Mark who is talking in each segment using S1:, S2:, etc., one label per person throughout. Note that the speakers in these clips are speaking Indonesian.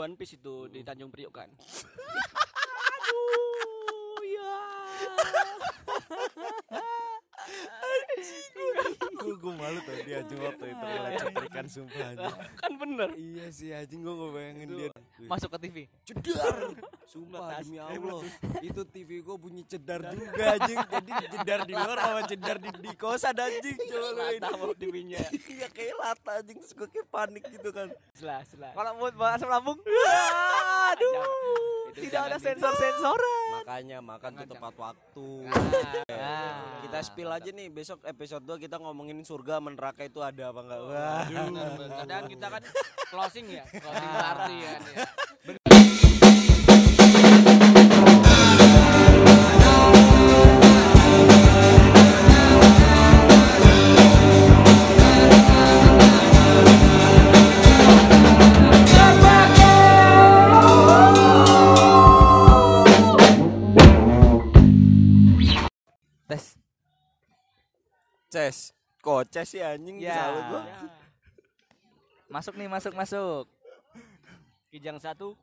S1: One Piece itu di Tanjung Priok kan.
S2: Aduh, ya.
S3: gue gue malu tuh dia anjing waktu itu ngeliat cetrikan sumpah anjing.
S1: Kan bener.
S3: iya sih anjing gue gak bayangin dia
S2: Masuk ke TV.
S3: cedar. Sumpah demi Allah. itu TV gue bunyi cedar juga anjing. Jadi cedar di luar sama cedar di, di kosan anjing. Coba lu ini.
S1: mau TV-nya.
S3: iya kayak lata anjing. Gue kayak panik gitu kan.
S1: Selah, selah.
S2: Kalau buat bahas asam lambung, aduh,
S1: Itu
S2: tidak ada
S1: jangan
S2: sensor-sensoran.
S3: makanya makan tuh tepat waktu
S2: Ah.
S3: kita spill aja nih besok episode 2 kita ngomongin surga sama neraka itu ada apa enggak wah.
S1: Kadang kita kan closing ya, closing party ya.
S3: Ces kok ces sih anjing
S2: Ya.
S3: selalu gua
S1: Ya.
S2: Masuk nih, masuk, masuk.
S1: Kijang satu.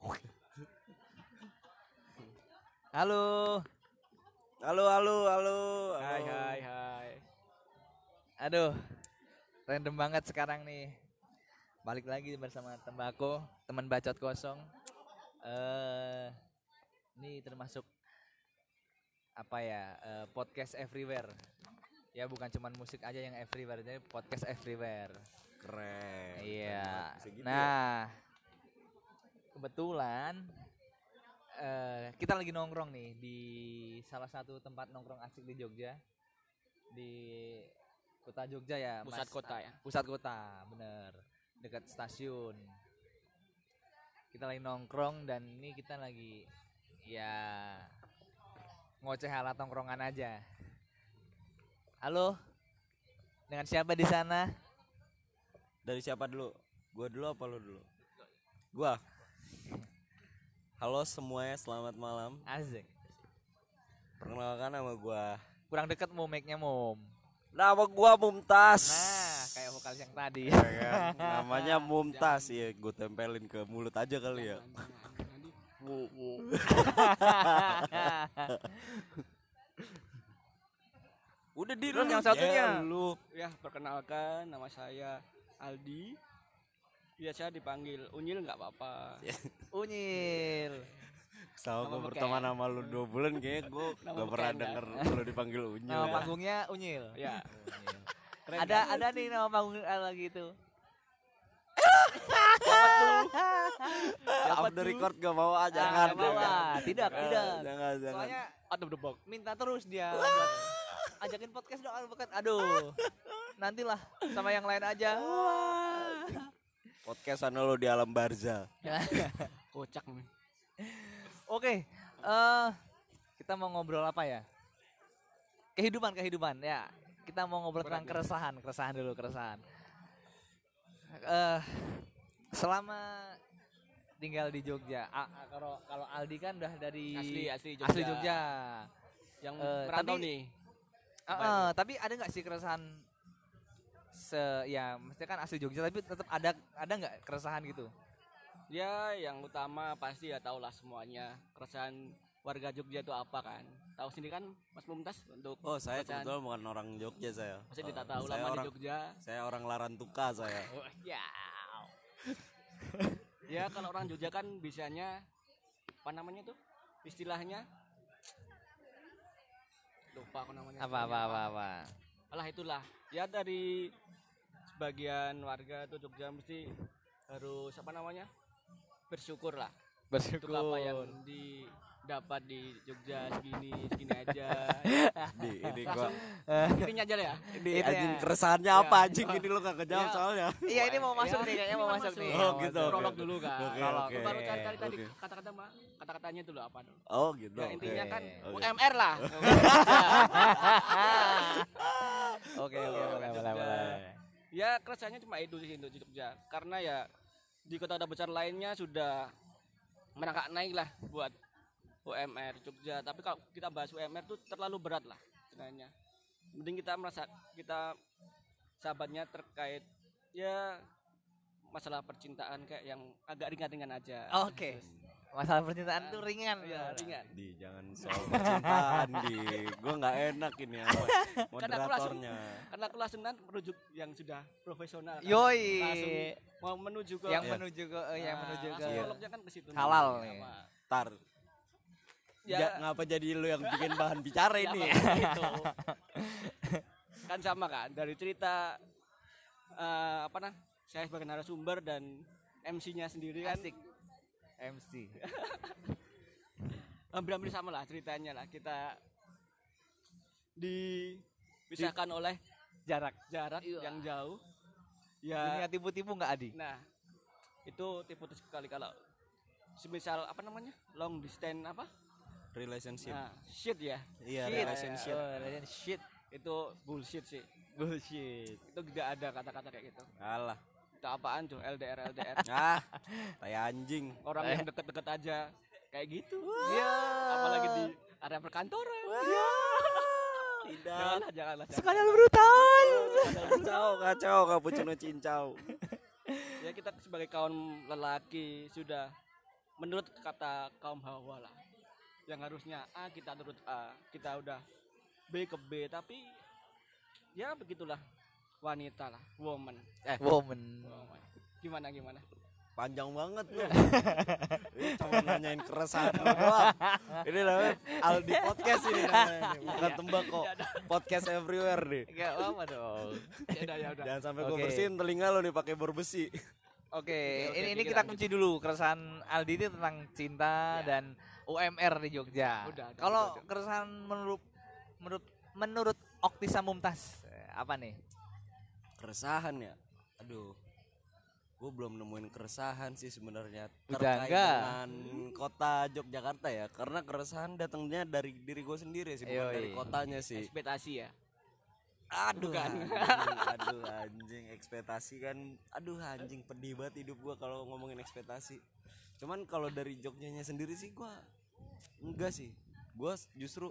S2: Halo.
S3: halo halo halo
S1: Hai
S3: halo.
S1: hai hai.
S2: Aduh. Random banget sekarang nih. Balik lagi bersama Tembako, teman bacot kosong. Eh ini termasuk apa ya? eh, podcast everywhere. Ya bukan cuman musik aja yang everywhere, jadi podcast everywhere.
S3: keren
S2: Iya.
S3: Gitu ya.
S2: Nah, kebetulan eh kita lagi nongkrong nih di salah satu tempat nongkrong asik di Jogja, di kota Jogja ya.
S1: Pusat
S2: Mas?
S1: kota ya.
S2: Pusat kota, bener. Dekat stasiun. Kita lagi nongkrong dan ini kita lagi ya ngoceh ala tongkrongan aja. Halo, dengan siapa di sana?
S3: dari siapa dulu? Gua dulu apa lu dulu? Gua. Halo semuanya selamat malam.
S2: Asik.
S3: perkenalkan nama gua.
S2: Kurang dekat mau mic-nya mom.
S3: Nama gua Mumtaz.
S2: Nah kayak vokalis yang tadi.
S3: Ya kan? namanya Mumtaz ya gue tempelin ke mulut aja kali ya udah di
S2: Terus
S3: lu.
S2: yang satunya?
S3: Ya, lu
S1: Ya, perkenalkan nama saya Aldi. Biasa dipanggil Unyil nggak apa-apa.
S2: unyil
S3: sama
S1: Nama
S3: gue berteman sama lu dua bulan kayaknya gue gak pernah
S1: beken,
S3: denger lu dipanggil Unyil
S2: nama
S3: ya.
S2: panggungnya unyil
S1: Ya.
S2: Unyil.
S1: Keren
S2: ada
S1: kan?
S2: ada nih nama panggung lagi itu?
S3: Off the record gak mau ah,
S2: Ah,
S3: jangan
S2: nggak bawa.
S3: jangan.
S2: tidak tidak
S3: jangan jangan
S2: soalnya
S1: Aduh, debok.
S2: minta terus dia ajakin podcast dong bukan. Aduh. Nantilah sama yang lain aja.
S3: Podcast sana lo di alam barza.
S1: Kocak nih.
S2: oke eh kita mau ngobrol apa ya? Kehidupan kehidupan ya. Kita mau ngobrol
S1: Berat
S2: tentang
S1: ya.
S2: keresahan keresahan dulu keresahan. Eh selama tinggal di Jogja kalau kalau Aldi kan udah dari
S1: Asli, asli Jogja.
S2: asli Jogja.
S1: Yang
S2: Eh,
S1: merantau
S2: tapi-
S1: nih.
S2: Ah, tapi ada nggak sih keresahan se ya maksudnya kan asli Jogja tapi tetap ada ada nggak keresahan gitu
S1: Ya, yang utama pasti ya tau lah semuanya. Keresahan warga Jogja itu apa kan? Tahu sendiri kan Mas Mumtaz untuk
S3: oh saya kebetulan bukan orang Jogja saya
S1: Masih ditata
S3: saya
S1: ulama di
S3: orang
S1: Jogja.
S3: saya orang Larantuka saya
S1: Oh, ya. ya kalau orang Jogja kan biasanya apa namanya tuh? Istilahnya lupa aku namanya.
S2: apa apa apa apa
S1: Alah itulah. Ya dari sebagian warga tuh Jogja mesti harus apa namanya? bersyukur lah untuk apa yang didapat di Jogja segini segini aja.
S3: di ini gua
S1: Intinya aja lah ya.
S3: ini
S2: Itu
S3: anjing
S2: ya.
S3: keresahannya
S1: Ya.
S3: apa anjing ini lo kagak jawab
S1: Ya.
S3: soalnya
S2: iya ini mau masuk
S1: Ya,
S2: nih kayaknya
S1: ini
S2: mau masuk
S1: masuk.
S2: nih
S3: Oh, gitu.
S1: Prolog dulu kan.
S3: Oke.
S1: Lu baru cari-cari tadi kata-kata kata-katanya dulu apa dulu.
S3: oh gitu
S1: Ya intinya kan. UMR lah.
S2: oke oke boleh boleh boleh
S1: ya keresahannya cuma itu sih untuk di Jogja karena ya di kota-kota besar lainnya sudah merangkak naik lah buat UMR Jogja tapi kalau kita bahas UMR itu terlalu berat lah sebenarnya mending kita merasa kita sahabatnya terkait ya masalah percintaan kayak yang agak ringan-ringan aja.
S2: Oke. Masalah percintaan tuh ringan.
S1: Iya, ringan.
S3: Di jangan soal percintaan di. Gua nggak enak ini
S1: langsung-
S3: moderatornya.
S1: Karena aku langsung kan merujuk yang sudah profesional. kan.
S2: Yoi.
S1: Langsung mau menuju ke
S2: Yang
S3: Iya.
S2: menuju ke yang
S1: Nah,
S2: menuju ke
S1: kan ke situ. nih.
S2: halal nih.
S1: Apa?
S3: Tar.
S1: Ya,
S3: Ja- ngapa jadi lu yang bikin bahan bicara
S1: ya,
S3: ini?
S1: makanya gitu. kan sama kan dari cerita eh, apa nah saya sebagai narasumber dan MC-nya sendiri kan
S2: Asik. MC.
S1: hampir-hampir sama lah ceritanya lah kita dipisahkan oleh
S2: Jarak.
S1: jarak
S2: Iya.
S1: yang jauh
S2: Dunia
S1: ya
S2: tipu-tipu nggak Adi?
S1: nah itu tipe sekali kalau semisal apa namanya long distance apa
S3: Relationship.
S1: nah shit ya
S3: Iya,
S2: Shit.
S3: relationship.
S2: Oh, relationship.
S1: itu bullshit sih
S2: Bullshit.
S1: itu tidak ada kata-kata kayak gitu
S3: Alah.
S1: itu apaan tuh LDR LDR
S3: Ah, kayak anjing.
S1: orang
S2: Eh.
S1: yang deket-deket aja kayak gitu
S2: Ya.
S1: apalagi di area perkantoran
S3: Tidak.
S1: janganlah janganlah jangan.
S2: Sekalian brutal.
S3: Kacau, kacau, cappuccino cincau.
S1: ya kita sebagai kaum lelaki sudah menurut kata kaum hawa lah yang harusnya A kita nurut A kita udah B ke B tapi ya begitulah wanita lah woman
S2: Woman.
S1: Woman. gimana gimana
S3: Panjang banget lu. Ini cuma nanyain keresahan doang. Ini namanya Aldi Podcast ini namanya. Bukan tembakau. Podcast everywhere nih.
S2: Gak apa dong.
S1: ya udah ya udah
S3: Jangan sampai gue
S2: Oke.
S3: bersihin telinga lu nih pakai bor besi.
S2: Oke, ini ini kita kunci dulu keresahan Aldi itu tentang cinta
S1: Ya.
S2: dan UMR di Jogja. Kalau keresahan menurut menurut menurut Oktisa Mumtaz eh, apa nih?
S3: Keresahan ya. Aduh. Gue belum nemuin keresahan sih sebenarnya terkait
S2: enggak?
S3: dengan kota Yogyakarta ya. Karena keresahan datangnya dari diri gue sendiri sih, bukan
S2: Yoi.
S3: dari kotanya sih.
S1: ekspektasi ya
S3: Aduh, anjing, aduh anjing ekspektasi kan, aduh anjing pedih banget hidup gua kalau ngomongin ekspektasi. Cuman kalau dari Jogjanya sendiri sih gua enggak sih. Gua justru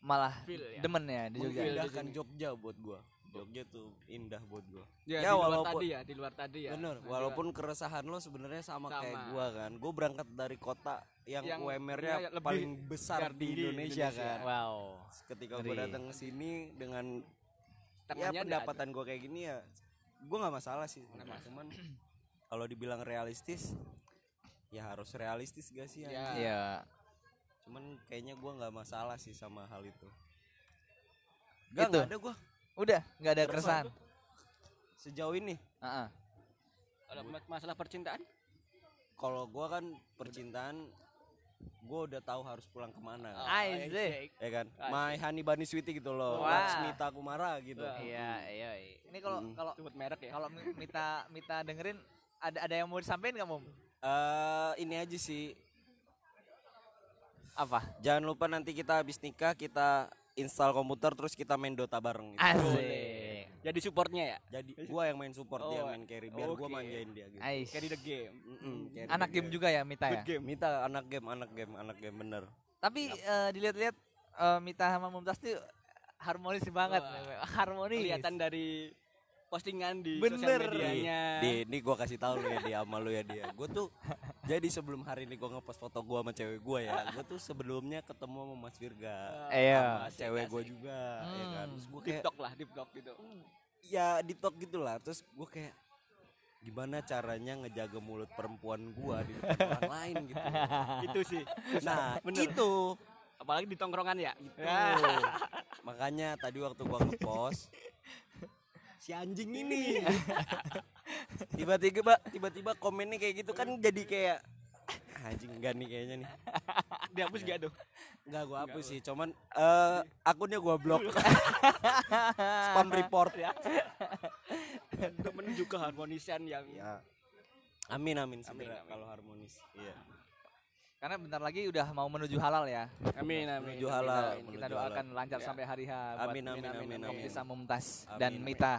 S2: Malah
S1: Feel ya.
S2: demen ya di Jogja.
S3: Mengindahkan. Jogja buat gua. Jogja tuh indah buat gua.
S1: ya,
S3: Ya,
S1: di luar
S3: walaupun-
S1: tadi ya di luar tadi ya
S3: Bener,
S1: Nanti
S3: walaupun keresahan lo sebenarnya sama,
S1: Sama.
S3: kayak gua kan. Gua berangkat dari kota yang,
S1: Yang-
S3: UMR-nya
S1: ya, lebih
S3: paling besar di Indonesia,
S1: Indonesia.
S3: kan.
S2: Wow.
S3: Ketika gua datang ke sini dengan ya
S1: Tangannya
S3: pendapatan gue kayak gini ya gue nggak masalah sih
S1: masalah.
S3: cuman kalau dibilang realistis ya harus realistis gak sih
S1: Ya.
S3: anjing?
S2: Iya.
S3: cuman kayaknya gue nggak masalah sih sama hal itu Gak,
S2: Itu.
S3: nggak ada gue
S2: Udah, nggak ada keresahan.
S3: sejauh ini
S2: Heeh.
S1: Ada ma- masalah percintaan
S3: kalau gue kan percintaan gue udah tahu harus pulang ke mana
S1: Oh,
S2: Aizik.
S3: ya kan
S1: Asik.
S3: my honey bunny sweetie gitu loh. Laksmita Kumara gitu.
S2: Iya, iya. iya. Ini kalau
S3: Mm.
S2: kalau
S1: sebut merek ya
S2: kalau Mi- Mita Mita dengerin ada ada yang mau disampaikan nggak Mum?
S3: Eh, ini aja sih
S2: Apa?
S3: jangan lupa nanti kita habis nikah kita install komputer terus kita main Dota bareng gitu.
S2: Asik.
S1: jadi supportnya ya
S3: Jadi gua yang main support dia
S1: Oh,
S3: yang main carry biar gua
S1: oke.
S3: manjain dia gitu.
S2: Ais.
S1: carry the game
S3: Mm-mm, carry
S2: Anak
S3: the
S2: game juga ya Mita ya.
S1: good game
S3: Mita anak game, anak game, anak game bener.
S2: Tapi eh, dilihat-lihat eh, Mita sama Mumtaz tuh harmonis banget.
S1: Wah.
S2: Harmonis.
S1: kelihatan dari postingan di
S2: Bener.
S1: sosial medianya
S3: Di, ini gua kasih tahu lu ya dia sama lu ya dia. Gua tuh jadi sebelum hari ini gua ngepost foto gua sama cewek gua ya. Gua tuh sebelumnya ketemu sama Mas Virga.
S2: Iya.
S3: Sama
S1: Asik,
S3: cewek gua juga ya kan.
S2: Hmm.
S3: Terus gua
S1: deep
S3: kayak
S1: talk lah deep talk gitu
S3: ya di talk gitu lah. Terus gua kayak gimana caranya ngejaga mulut perempuan gua di depan orang lain gitu.
S1: itu sih
S3: Nah,
S1: Bener.
S3: itu
S1: apalagi di tongkrongan ya
S3: Itu. Makanya tadi waktu gua ngepost si anjing ini tiba-tiba tiba-tiba komennya kayak gitu kan jadi kayak "Ah, anjing enggak nih kayaknya nih
S1: dihapus gak tuh
S3: enggak gua hapus sih cuman eh akunnya gua blok spam report
S1: ya untuk menuju keharmonisan yang
S3: ya amin amin
S1: Amin,
S3: segera
S1: amin.
S3: kalau harmonis iya
S2: Karena bentar lagi udah mau menuju halal ya.
S1: amin amin
S3: Menuju
S1: amin,
S3: halal.
S1: amin.
S2: Kita
S3: Menuju
S2: doakan
S3: halal.
S2: lancar
S1: Ya.
S2: sampai hari H buat
S3: amin amin
S1: amin,
S3: amin
S1: amin.
S3: amin
S2: Oktisa Mumtaz
S3: Amin,
S2: dan
S3: amin.
S2: Mita.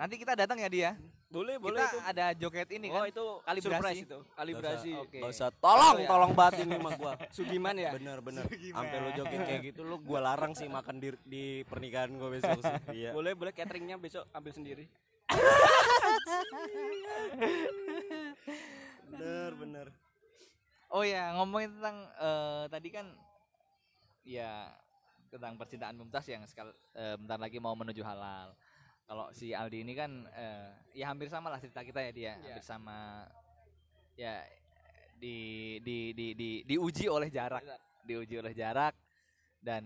S2: Nanti kita datang ya dia.
S1: boleh boleh
S2: Kita
S1: itu.
S2: ada joget ini
S1: oh
S2: kan.
S1: itu
S2: Kalibrasi.
S1: surprise itu. Kalibrasi.
S3: Gak usah. Tolong
S1: Oh, ya.
S3: tolong banget ini mah gua.
S1: Sugiman ya?
S3: Bener bener. Sampai lu joget kayak gitu lu gua larang sih makan di di pernikahan gua besok sih. Iya.
S1: Boleh boleh cateringnya besok ambil sendiri.
S3: Bener bener.
S2: Oh ya, ngomongin tentang eh, tadi kan ya tentang percintaan Mumtaz yang sekal eh, bentar lagi mau menuju halal. Kalau si Aldi ini kan eh, ya hampir sama lah cerita kita ya dia,
S1: Iya.
S2: hampir sama ya di di di di diuji oleh jarak, diuji oleh jarak dan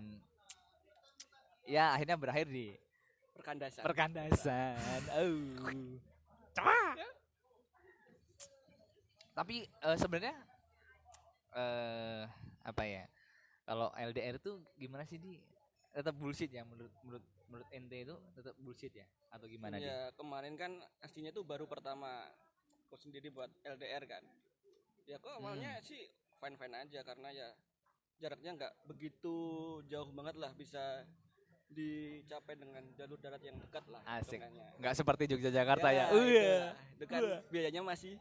S2: ya akhirnya berakhir di
S1: Perkandasan.
S2: perkandasan. Oh. Cah. Tapi eh, sebenarnya eh apa ya? Kalau LDR itu gimana sih di tetap bullshit ya menurut menurut menurut ente itu tetap bullshit ya atau gimana
S1: ya kemarin kan aslinya tuh baru pertama aku sendiri buat LDR kan ya kok awalnya
S2: Hmm.
S1: sih fine fine aja karena ya jaraknya nggak begitu jauh banget lah bisa dicapai dengan jalur darat yang dekat lah
S2: Asik. Nggak seperti Yogyakarta ya.
S1: itu
S2: Iya.
S1: lah. itu kan biayanya masih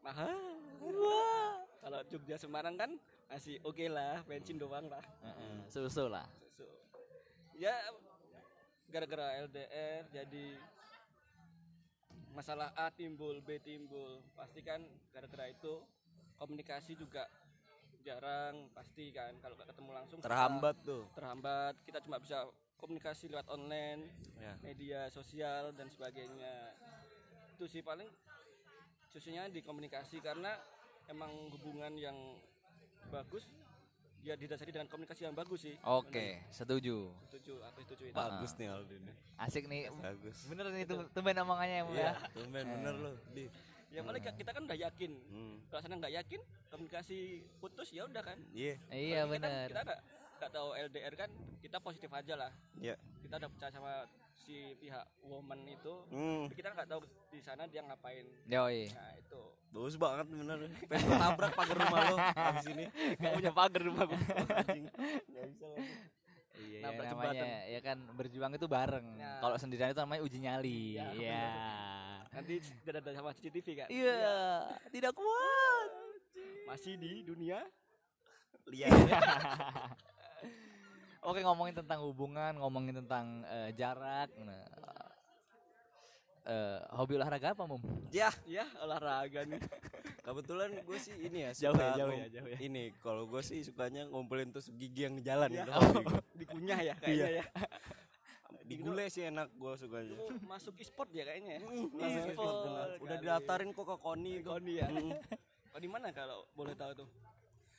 S1: mahal kalau Jogja Semarang kan masih oke lah bensin doang lah
S2: Heeh, Susu lah.
S1: So, ya gara-gara LDR jadi masalah A timbul B timbul. Pasti kan gara-gara itu komunikasi juga jarang pasti kan. Kalau nggak ketemu langsung
S3: terhambat tuh.
S1: terhambat. Kita cuma bisa komunikasi lewat online
S3: ya.
S1: media sosial dan sebagainya. Itu sih paling khususnya di komunikasi karena emang hubungan yang bagus ya didasari dengan komunikasi yang bagus sih.
S2: Oke, setuju.
S1: setuju aku setuju itu.
S3: Bagus nih Aldi nih
S2: Asik nih.
S3: bagus.
S2: Bener nih tum- tumben omongannya ya, Bu,
S3: iya
S2: ya.
S3: tumben bener lo di.
S1: Ya paling kita kan udah yakin.
S3: Hmm.
S1: kalau sana nggak yakin komunikasi putus ya udah kan.
S3: Iya.
S2: Iya
S1: Apalagi kita-
S2: bener.
S1: kita nggak tahu LDR kan kita positif aja lah.
S3: Iya.
S1: Kita udah percaya sama si pihak woman itu
S3: hmm.
S1: tapi kita nggak tahu di sana dia ngapain
S2: Yoi.
S1: nah itu
S3: bagus banget bener pengen tabrak pagar rumah lo habis ini
S1: nggak punya pagar rumah gua
S3: Anjing. nggak bisa lagi
S2: Iya, ya,
S1: Nabrak
S2: namanya
S1: jembatan.
S2: ya kan berjuang itu bareng.
S1: Ya.
S2: Kalau sendirian itu namanya uji nyali.
S1: Ya,
S2: Iya.
S1: nanti udah ada sama CCTV kan
S2: Iya, tidak kuat.
S1: masih di dunia
S3: lihat
S2: Oke, ngomongin tentang hubungan, ngomongin tentang eh, jarak. Nah, eh, hobi olahraga apa, Mum?
S3: ya
S1: ya olahraga nih
S3: kebetulan gue sih ini ya
S2: Jauh
S3: suka
S2: ya, jauh ya, jauh ya.
S3: ini kalau gue sih sukanya ngumpulin terus gigi yang jalan
S1: Ya.
S3: gitu gua.
S1: dikunyah ya kayaknya ya
S3: digule sih enak gue sukanya
S1: Itu masuk e-sport ya kayaknya ya
S3: Masuk
S1: Masuk
S3: e-sport, bener. udah didaftarin kok ke koni itu
S1: Koni ya oh di mana kalau boleh tahu tuh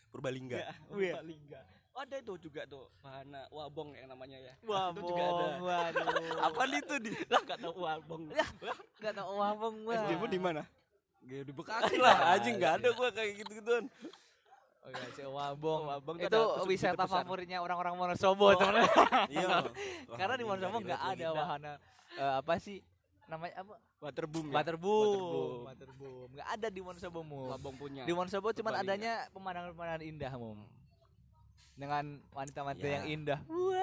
S3: Purbalingga
S1: Wih. Liga. Oh, ada itu juga tuh bahana wabong yang namanya ya.
S2: Wabong,
S1: Itu juga ada.
S2: waduh.
S3: apa itu di
S1: Lah enggak tahu wabong. Ya,
S2: Gak tau wabong gua.
S1: SD-mu di mana?
S3: Gak di Bekasi lah anjing nggak ada gue kayak gitu gituan
S2: Oh iya, si Wabong.
S1: Wabong
S2: itu wisata favoritnya orang-orang Wonosobo sebenarnya.
S3: iya
S2: Karena di Wonosobo nggak ada wahana eh, apa sih namanya apa?
S1: Waterboom ya.
S2: Waterboom.
S1: Waterboom.
S2: Waterboom. Nggak ada di Wonosobo Mum.
S1: Wabong punya.
S2: Di Wonosobo cuma adanya pemandangan-pemandangan indah Mum. Dengan wanita-wanita
S3: Ya.
S2: yang indah. Wah.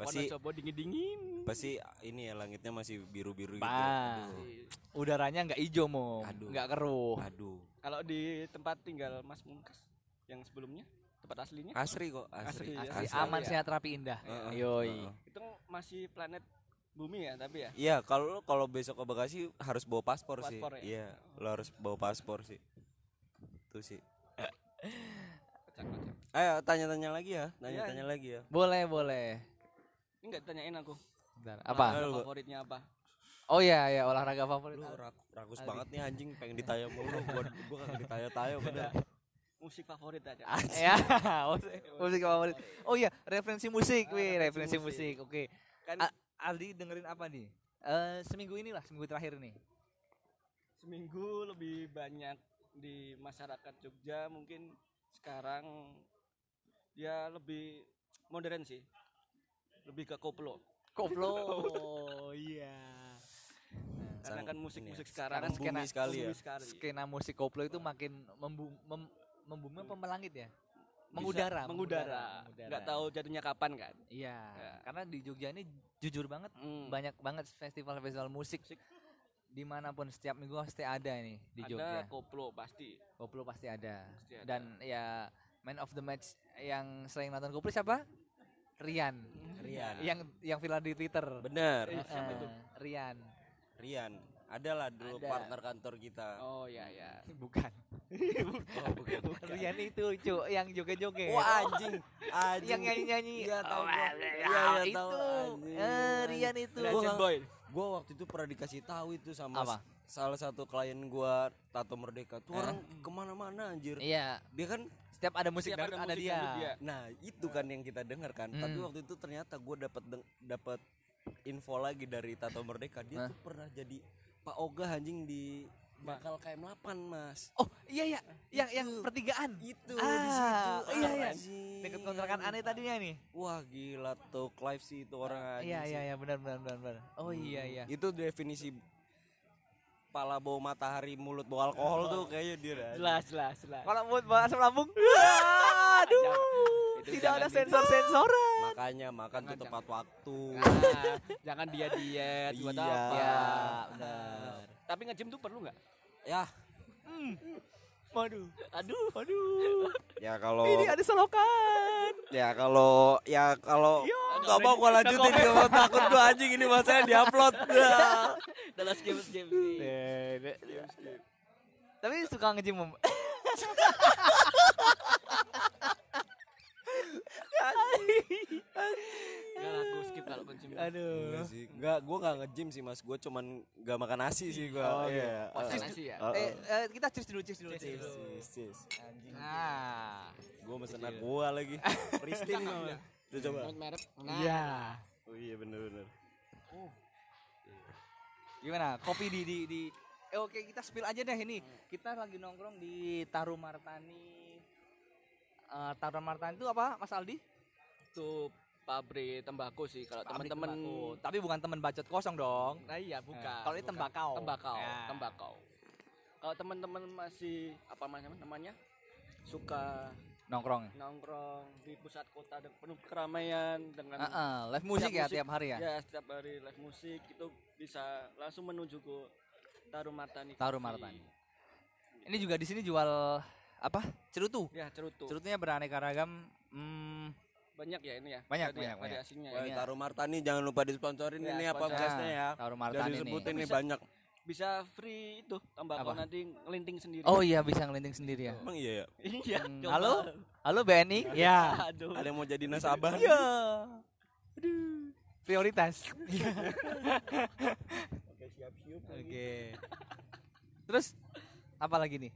S3: pasti
S1: Wonosobo dingin-dingin.
S3: pasti ini ya langitnya masih biru biru gitu
S2: Bang.
S3: Aduh.
S2: Udaranya nggak hijau.
S3: Aduh.
S2: Nggak keruh.
S3: aduh
S1: Kalau di tempat tinggal Mas Mungkas yang sebelumnya, tempat aslinya
S3: asri kok asri,
S1: Asri, ya.
S2: Asli
S1: Asli
S2: aman
S1: ya.
S2: sehat rapi indah.
S3: Heeh,
S2: Yoi.
S3: heeh.
S1: itu masih planet bumi ya, tapi ya.
S3: Iya, kalau kalau besok ke Bekasi harus bawa paspor, sih.
S1: Paspor ya?
S3: Iya, lo harus bawa paspor sih. Itu sih. Ayo tanya-tanya lagi ya, tanya-tanya lagi ya.
S2: Boleh, boleh.
S1: Ini enggak ditanyain aku.
S2: Bentar,
S1: Olahraga
S2: apa?
S3: Lu-
S1: favoritnya apa?
S2: Oh iya, ya olahraga favorit.
S3: Lu rak- rakus banget nih anjing, pengen ditanya mulu. Gua gua kagak ditanya-tanya padahal.
S1: Musik favorit aja.
S2: ya, musik, musik favorit. Oh iya, referensi musik,
S1: Ah,
S2: wih,
S1: referensi
S2: referensi musik. Oke.
S1: Kan
S2: A- Aldi dengerin apa nih? Eh seminggu inilah, seminggu terakhir nih.
S1: seminggu lebih banyak di masyarakat Jogja mungkin sekarang ya lebih modern sih lebih ke koplo
S2: Koplo. iya.
S1: karena
S3: Sang-
S1: kan musik
S3: ini ya,
S1: musik sekarang
S2: sekarang skena-
S3: bumi sekali ya.
S1: sekali.
S2: Skena musik koplo itu makin membum, mem, membumi apa melangit ya?
S1: Bisa
S2: Mengudara,
S1: mengudara nggak tahu jatuhnya kapan kan
S2: Iya,
S1: Ya.
S2: karena di Jogja ini jujur banget
S1: Hmm.
S2: banyak banget festival-festival musik. Di mana pun setiap minggu pasti ada nih di
S1: ada
S2: Jogja.
S1: koplo pasti
S2: Koplo pasti ada.
S1: Pasti ada.
S2: Dan ya man of the match yang sering nonton Koplo siapa? Rian.
S3: Rian.
S2: Yang yang viral di Twitter.
S3: Bener.
S1: Eh, siapa
S2: Eh,
S1: itu?
S2: Rian.
S3: Rian. Ada lah dulu
S2: Ada.
S3: partner kantor kita.
S1: Oh iya iya.
S2: Bukan.
S3: Oh, bukan.
S2: Rian itu, cu, yang joget-joget.
S3: Wah anjing, anjing.
S2: yang nyanyi-nyanyi.
S3: Iya tahu
S2: Oh, Iya
S3: iya
S2: itu.
S3: tahu. anjing.
S2: Eh, Rian itu.
S1: Legend boy.
S3: Gua waktu itu pernah dikasih tahu itu sama
S2: Apa?
S3: salah satu klien gua Tato Merdeka. Tuh
S2: Eh?
S3: orang ke mana-mana anjir.
S2: Iya,
S3: Dia kan
S2: setiap ada musik
S1: Setiap
S2: dangdut ada,
S1: musik
S2: dia.
S1: dia.
S3: Nah itu kan yang kita dengar kan. Tapi
S2: Hmm.
S3: waktu itu ternyata gue dapat dapat info lagi dari Tato Merdeka. Dia
S2: Hah?
S3: tuh pernah jadi Pak Oga anjing di bakal KM8 mas.
S2: Oh, iya ya, yang yang pertigaan.
S3: Itu
S2: Ah,
S3: di situ.
S2: iya, iya.
S3: anjing.
S2: Dekat kontrakan aneh tadinya nih.
S3: Wah gila tuh Clive sih itu orang
S2: Iya iya iya benar benar benar benar. Oh iya iya.
S3: Itu definisi pala bau matahari mulut bau alkohol tuh kayaknya dia dah.
S1: Jelas jelas jelas.
S2: Kalau buat bahas asam lambung, aduh,
S1: Itu
S2: tidak ada sensor sensoran.
S3: Makanya makan tuh
S1: Jangan,
S3: tepat waktu.
S1: Ah, jangan dia diet buat
S3: Iya.
S1: apa?
S2: Ya, benar.
S1: Tapi nge-gym tuh perlu nggak?
S3: Ya,
S2: Waduh,
S1: Aduh,
S2: aduh.
S3: ya kalau
S2: Ini ada selokan.
S3: Ya kalau ya kalau nggak mau gua lanjutin gak mau takut gua anjing ini masanya diupload. Ya.
S1: dalam game game sih.
S2: Tapi suka nge-gym Mom.
S1: Enggak kalau nge-gym.
S2: Aduh.
S3: Enggak sih. Enggak, gua nggak nge-gym sih Mas. Gua cuman nggak makan nasi sih gua.
S2: Oh,
S3: Iya.
S1: Makan
S3: Eh,
S1: nasi ya.
S3: eh,
S2: Eh,
S3: eh.
S2: eh, kita cheers dulu, cheers dulu,
S1: Cheers
S2: cheers.
S3: sis. Anjing.
S2: Nah.
S3: Gua mesen aqua lagi. Pristine gua. Tuh coba.
S1: Merek.
S2: Iya.
S3: Oh iya bener-bener.
S2: Gimana? Kopi di di di Eh, oke, kita spill aja deh ini. Kita lagi nongkrong di Taru Martani. Eh, Taru Martani itu apa, Mas Aldi?
S1: Itu pabrik tembakau sih kalau teman-teman.
S2: Tapi bukan teman bacot kosong dong.
S1: Nah iya bukan.
S2: Eh, kalau ini
S1: bukan.
S2: tembakau.
S1: Tembakau,
S2: Ya.
S1: tembakau. Kalau teman-teman masih apa namanya namanya suka
S2: Nongkrong.
S1: nongkrong di pusat kota dan penuh keramaian dengan
S2: Heeh, live musik ya
S1: musik,
S2: tiap hari ya.
S1: ya setiap hari live musik itu bisa langsung menuju ke Taru Martani.
S2: Taru
S1: Coffee.
S2: Martani. Ini juga di sini jual apa? Cerutu.
S1: Ya cerutu.
S2: Cerutunya beraneka ragam. Hmm,
S1: Banyak ya ini ya.
S2: Banyak,
S1: Vari-
S2: banyak, banyak.
S1: variasinya
S3: Wah,
S1: ya.
S3: Taruh Martani jangan lupa disponsorin
S1: Ya,
S3: ini ya
S1: sponsor.
S3: podcastnya ya.
S2: Taruh
S3: Udah
S2: Martani nih.
S3: disebutin nih
S1: Bisa.
S3: banyak.
S1: Bisa free itu
S2: Apa?
S1: nanti ngelinting sendiri.
S2: Oh iya bisa ngelinting sendiri ya.
S3: Emang iya ya?
S1: iya.
S2: Hmm, halo? Halo BNI? Ya.
S1: Aduh.
S3: Ada yang mau jadi nasabah?
S2: Iya. Aduh. Prioritas.
S3: Oke, siap-siap.
S2: Oke. Terus apa lagi nih?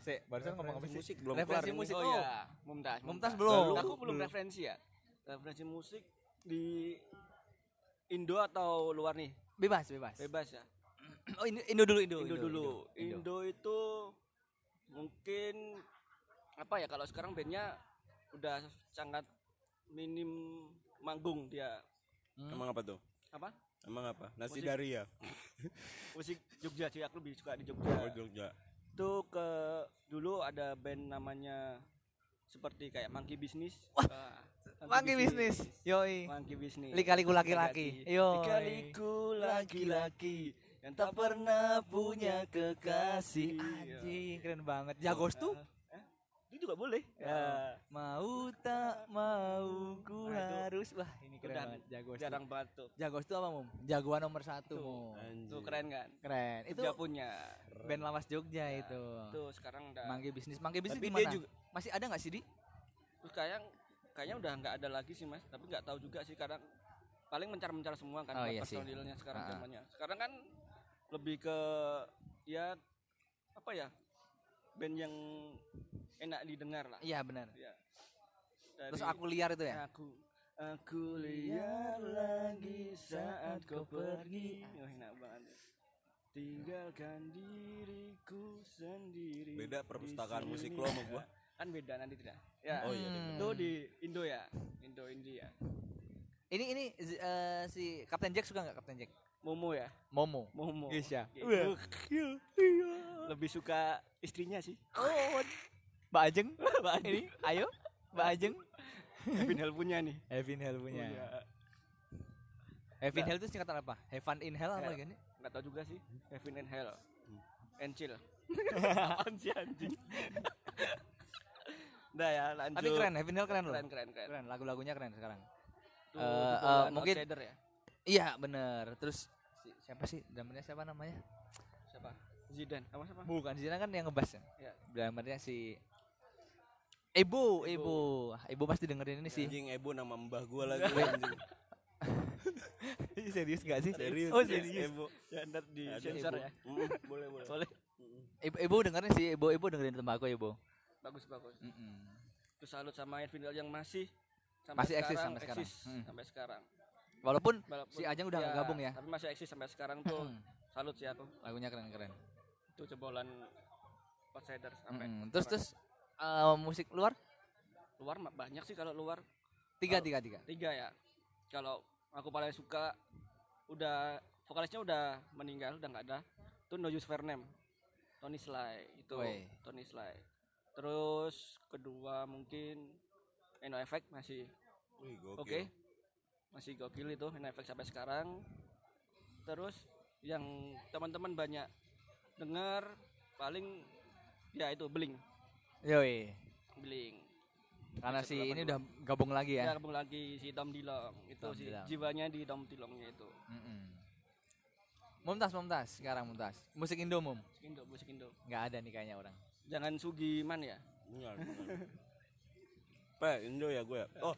S2: Se, barusan ngomong apa sih?
S3: musik belum
S2: Referensi musik.
S1: Oh,
S2: Oh.
S1: iya, Mumtaz.
S2: Mumtaz belum.
S1: Aku belum referensi ya. Referensi musik di Indo atau luar nih?
S2: Bebas, bebas.
S1: Bebas ya.
S2: Oh, Indo, Indo dulu, Indo.
S1: Indo, dulu.
S2: Indo.
S1: Indo. itu mungkin apa ya kalau sekarang bandnya udah sangat minim manggung dia
S2: Hmm.
S3: Emang apa tuh?
S1: apa
S3: Emang apa? Nasi
S1: Musik.
S3: dari ya?
S1: musik Jogja sih aku lebih suka di Jogja
S3: Oh, Jogja.
S1: Itu ke dulu ada band namanya seperti kayak Monkey Business
S2: Wah,
S1: Wah,
S2: Mangki bisnis. Yoi.
S1: Monkey Business
S2: Lika-liku laki-laki. Yo.
S1: Lika-liku laki-laki yang tak pernah punya kekasih
S2: Anjing, keren banget. Jagos tuh
S1: Eh, itu juga boleh
S2: Ya. mau tak mau ku
S1: Nah, itu
S2: harus. Wah, ini keren
S1: udah
S2: banget. Jagos.
S1: jarang banget tuh
S2: Jagos tuh apa, Mum? Jagoan nomor satu,
S1: Tuh.
S2: Mum.
S3: Anjing.
S1: tuh keren kan
S2: Keren. Itu
S1: Jogja punya
S2: band lawas Jogja
S1: Ya,
S2: itu.
S1: tuh sekarang udah
S2: Manggi bisnis. Manggi bisnis
S3: Tapi
S2: di
S3: dia
S2: mana?
S3: juga
S2: Masih ada nggak sih, Di?
S1: terus kayak kayaknya udah nggak ada lagi sih mas tapi nggak tahu juga sih karena paling mencar-mencar semua kan
S2: Oh, iya
S1: personilnya sekarang
S2: ah.
S1: zamannya sekarang kan lebih ke ya apa ya band yang enak didengar lah
S2: Iya, benar.
S1: ya
S2: Terus
S1: Dari
S2: aku liar itu ya?
S1: aku aku lihat lagi saat kau pergi oh, enak banget tinggalkan diriku sendiri
S3: beda perpustakaan musik lo sama gua.
S1: kan beda nanti tidak ya
S3: Oh iya.
S2: Hmm.
S1: itu di Indo ya Indo India
S2: Ini ini eh, si Kapten Jack suka nggak Kapten Jack?
S1: Momo ya
S2: Momo.
S1: Momo
S2: Iya.
S1: Gitu. lebih suka istrinya sih
S2: Oh, Mbak Ajeng. ini, ayo, Mbak Ajeng.
S1: Kevin Hell punya nih
S2: Heaven Hell punya. Heaven
S1: Nggak.
S2: Hell itu singkatan apa? Heaven in Hell apa
S1: Hell.
S2: lagi nih?
S1: nggak tahu juga sih Kevin and Hell and chill apaan sih anjing Udah ya lanjut
S2: Tapi keren, Heaven Hell keren loh.
S1: keren keren keren
S2: Keren, lagu-lagunya keren sekarang.
S1: Tuh,
S2: Eh, eh,
S1: Golden
S2: mungkin-
S1: ya
S2: Iya, bener. Terus si, siapa sih drummernya siapa namanya
S1: siapa Zidane apa siapa
S2: bukan Zidane kan yang ngebas ya
S1: Ya.
S2: drummernya si Ibu, Ibu, Ibu pasti dengerin ini sih.
S3: Anjing Ebo nama mbah gua lagi anjing.
S2: serius gak sih?
S3: Serius.
S2: Oh serius.
S3: Ebo.
S1: ya ntar di sensor ya
S3: Mm, boleh, boleh.
S1: boleh
S3: Mm.
S2: Ibu, Ibu dengerin sih, Ibu, Ibu dengerin tembakau Ibu.
S1: bagus bagus
S2: Mm-mm.
S1: terus salut sama Irvin yang masih
S2: Masih eksis sampai sekarang.
S1: eksis
S2: Hmm.
S1: sampai sekarang
S2: Walaupun
S1: Walaupun-
S2: si Ajeng udah nggak gabung ya.
S1: tapi masih eksis sampai sekarang tuh
S2: Mm.
S1: salut sih aku
S2: lagunya keren-keren.
S1: itu jebolan outsiders sampai
S2: Mm-mm. Terus terus eh, musik luar
S1: luar banyak sih kalau luar
S2: tiga
S1: Kalau-
S2: tiga tiga.
S1: tiga ya kalau aku paling suka udah vokalisnya udah meninggal udah nggak ada itu No Use Fair Name Tony Sly itu
S2: Woi.
S1: Tony Sly terus kedua mungkin Eno Effect masih oke
S3: gokil.
S1: Masih gokil itu Effect sampai sekarang terus yang teman-teman banyak dengar paling ya itu Bling
S2: Yoi.
S1: Bling
S2: Karena si ini udah gabung lagi
S1: ya
S2: ya.
S1: gabung lagi si Tom Dilong itu
S2: Tom
S1: sih
S2: Dilong.
S1: jiwanya di Tom Dilongnya itu
S2: Mm-mm. Mumtaz, Mumtaz, sekarang Mumtaz. Musik Indo Mum.
S1: musik Indo musik Indo
S2: Nggak ada nih kayaknya orang.
S1: jangan Sugiman ya.
S3: Pe, Indo ya gue. Oh.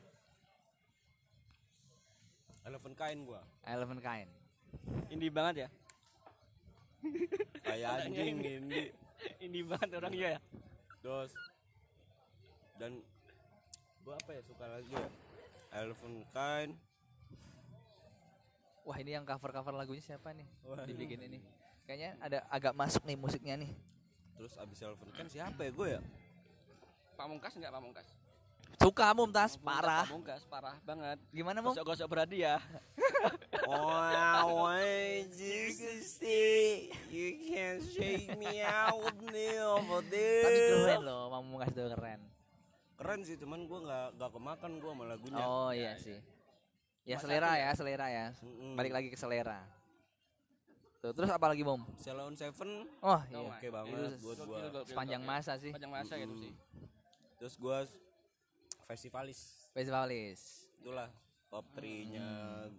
S3: Eleven kain gua.
S2: Eleven Kind.
S1: indie banget ya
S3: Kayak anjing ini.
S1: indie banget orangnya ya
S3: Dos. Dan gua apa ya suka lagi ya? Eleven kain.
S2: Wah ini yang cover-cover lagunya siapa nih?
S3: Wah.
S2: Dibikin ini. Kayaknya ada agak masuk nih musiknya nih.
S3: Terus abis Eleven kain siapa ya gue ya?
S1: Pamungkas enggak Pamungkas
S2: Suka Mumtaz, parah.
S1: Pamungkas parah banget
S2: Gimana Mum?
S1: gosok-gosok beradi ya
S3: Oh, why Jesus you can shake me out me over there.
S2: Tapi keren loh, Mumtaz itu keren.
S3: Keren sih, cuman gua nggak nggak kemakan gua sama lagunya.
S2: Oh iya sih. Ya selera ya, selera ya.
S3: Mm-mm.
S2: Balik lagi ke selera. Tuh, terus apa lagi Mum?
S3: Salon Seven
S2: Oh iya.
S3: oke banget
S2: Itu
S3: buat gua.
S2: Sepanjang masa sih.
S1: Sepanjang masa gitu
S3: Mm.
S1: sih
S3: Terus gua festivalis.
S2: Festivalis.
S3: Itulah top 3-nya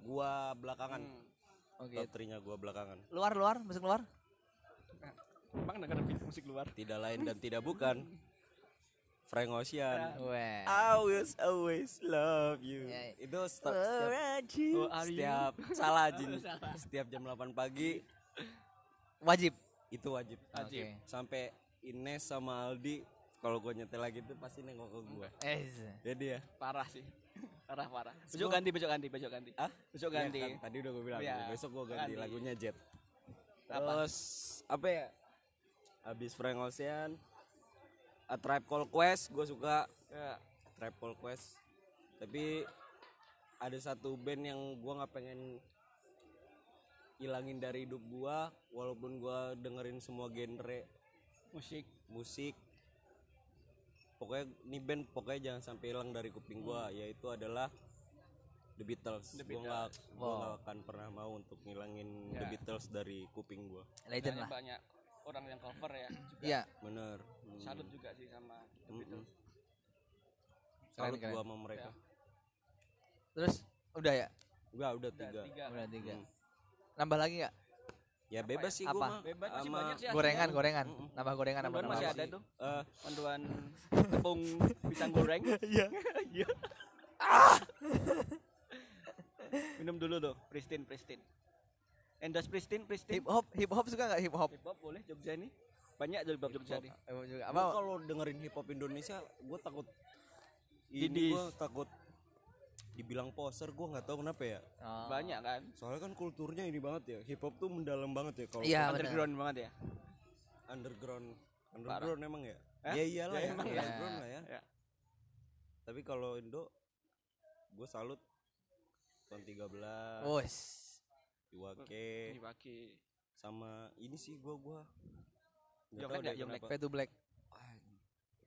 S3: gua belakangan.
S1: Hmm.
S2: Oke.
S3: Top 3-nya gua belakangan.
S2: Luar luar, musik luar?
S1: Emang denger musik luar
S3: Tidak lain dan tidak bukan Frank Ocean.
S2: Weh.
S3: I will always love you.
S2: Ya.
S3: Itu setiap, setiap
S1: Oh, are you?
S3: setiap salah Jin.
S1: Oh, salah.
S3: Setiap jam 8 pagi
S2: Wajib.
S3: itu wajib.
S1: Wajib.
S2: Oke.
S3: Sampai Ines sama Aldi kalau gue nyetel lagi tuh pasti nengok ke gue.
S2: Eh,
S3: Jadi ya.
S1: parah sih parah parah besok ganti besok ganti besok ganti
S3: Ah?
S1: besok
S3: Iya
S1: ganti
S3: kan, tadi udah gue bilang
S1: Iya,
S3: besok gue ganti,
S1: ganti.
S3: lagunya Jet. Terus apa ya? Abis Frank Ocean, A Tribe Called Quest gue suka
S1: ya.
S3: Tribe Called Quest. Tapi ada satu band yang gue nggak pengen hilangin dari hidup gue, walaupun gue dengerin semua genre
S1: musik
S3: musik. Pokoknya ini band pokoknya jangan sampai hilang dari kuping gue, yaitu adalah The Beatles.
S1: The
S3: Gue
S1: Beatles.
S3: gua
S2: Wow.
S3: nggak akan pernah mau untuk ngilangin The
S1: Ya.
S3: Beatles dari kuping gue.
S2: legend
S1: Banyak-
S2: lah.
S1: banyak orang yang cover ya juga
S2: Iya.
S3: Bener. Hmm.
S1: salut juga sih sama The
S3: Mm-mm.
S1: Beatles
S3: Salut
S2: Keren,
S3: gua
S2: keren.
S3: sama mereka.
S2: Terus udah ya?
S3: Udah, udah
S1: Udah
S3: tiga.
S1: tiga
S2: Udah tiga.
S3: Hmm.
S2: Nambah lagi nggak?
S3: Ya bebas sih
S2: Apa?
S3: gua mah.
S1: bebas masih
S3: Sama-
S1: banyak sih
S2: Gorengan, gorengan.
S3: Mm-mm.
S2: Nambah gorengan nambah
S1: masih
S2: apa?
S1: ada tuh
S3: Eh,
S1: panduan tepung pisang goreng
S2: Iya.
S1: Iya. minum dulu tuh Pristin Pristin Endas Pristin Pristin
S2: Hip hop, hip hop suka nggak hip hop?
S1: hip hop boleh Jogja nih banyak hip hop Jogja nih
S2: Hip hop juga.
S3: Gua
S2: Apa?
S3: kalau dengerin hip hop Indonesia, gue takut ini gue takut dibilang poser, gue nggak tahu kenapa ya.
S2: Oh.
S1: banyak kan
S3: Soalnya kan kulturnya ini banget ya, hip hop tuh mendalam banget ya kalau
S2: benar.
S1: underground banget ya
S3: underground. Underground emang ya?
S1: Hah?
S3: Ya iyalah
S1: Ya,
S3: ya,
S1: emang
S2: ya.
S3: underground lah ya.
S1: Ya.
S3: Tapi kalau Indo, gue salut tahun 13,
S2: Wes.
S3: Iwake,
S1: Iwaki
S3: sama ini sih gue gue
S1: Yonglek nggak, Yonglek?
S2: Fade to Black.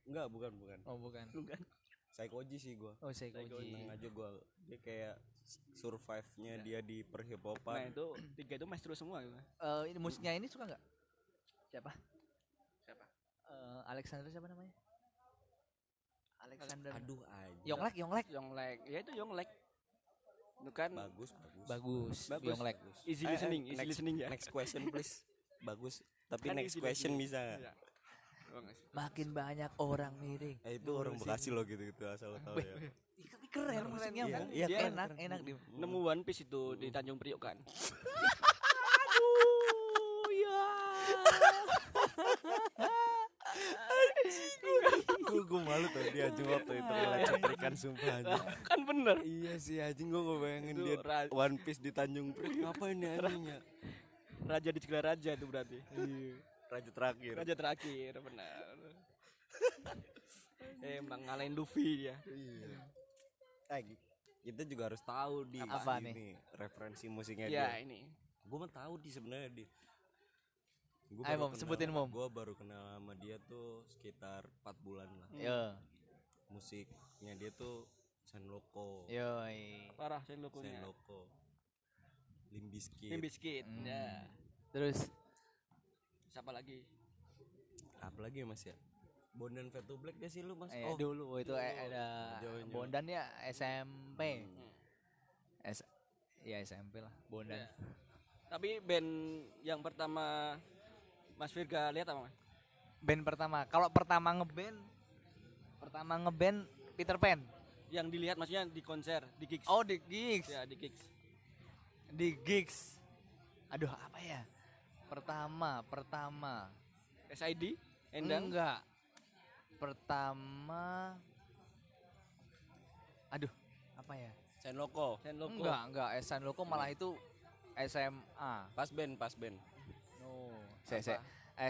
S3: Enggak, bukan bukan.
S2: Oh bukan.
S1: bukan
S3: Psychoji sih gue.
S2: Oh.
S3: Seneng aja gue. Dia kayak survive-nya
S1: Ya.
S3: dia di perhip-hopan.
S1: nah itu tiga itu maestro semua gitu.
S2: Eh, ini musiknya ini suka nggak? Siapa?
S1: siapa
S2: Eh, Alexander siapa namanya? Alexander.
S3: Aduh aja.
S2: Yonglek, Yonglek.
S1: Yonglek ya itu Yonglek Itu kan
S3: bagus bagus
S2: Bagus.
S1: Bagus.
S2: Yonglek.
S1: easy
S3: Eh, eh,
S1: listening, easy
S3: next-
S1: listening ya.
S3: next question please bagus tapi
S1: Kan
S3: next question
S1: listening.
S3: bisa nggak?
S1: Iya. Oh, nggak sih.
S2: Makin banyak orang miring.
S3: Eh, itu orang Bekasi loh gitu gitu asal lo tahu ya
S2: keren kerennya
S3: Iya, iya, keren,
S2: enak,
S3: keren.
S2: enak di.
S1: Nemu One Piece itu di Tanjung Priok kan.
S2: Aduh, ya.
S3: gue gue malu tuh dia anjing waktu itu ngeliat cuplikan sumpah anjing
S1: kan bener.
S3: iya sih anjing gue nggak bayangin dia One Piece di Tanjung Priok ngapain ya anjingnya
S1: Raja di segala raja itu berarti.
S3: Raja terakhir
S1: Raja terakhir benar. Emang ngalahin Luffy dia.
S3: iya eh kita juga harus tahu di
S2: Apa
S3: ini, referensi musiknya
S1: Ya
S3: dia
S1: ini.
S3: gue mah tahu di sebenarnya di Gua
S2: Ayo,
S3: baru
S2: Mom, sebutin, Mom.
S3: gue baru kenal sama dia tuh sekitar 4 bulan lah
S2: Yo,
S3: musiknya dia tuh Senloko
S2: yo.
S1: Parah sen lokonya.
S3: Senloko Limbiskit
S1: Limbiskit.
S2: Hmm.
S1: Ya.
S2: Terus
S1: Siapa lagi?
S3: apa lagi ya mas ya Bondan Fat to Black gak sih lu mas
S2: eh,
S3: oh
S2: dulu itu eh, ada. Bondan ya SMP.
S1: Hmm.
S2: S ya SMP lah, Bondan.
S1: Ya. Tapi band yang pertama Mas Virga lihat apa? Mas?
S2: Band pertama. Kalau pertama ngeband pertama ngeband Peter Pan.
S1: Yang dilihat maksudnya di konser, di gigs.
S2: Oh, di gigs.
S1: ya di gigs.
S2: Di gigs. Aduh, apa ya? Pertama, pertama.
S1: SID, Endang.
S2: Enggak. Pertama Aduh, apa ya?
S3: Senloko
S1: Senloko.
S2: Enggak, enggak. Esan Loko malah itu SMA.
S3: pas band pas band
S2: No. Saya, saya.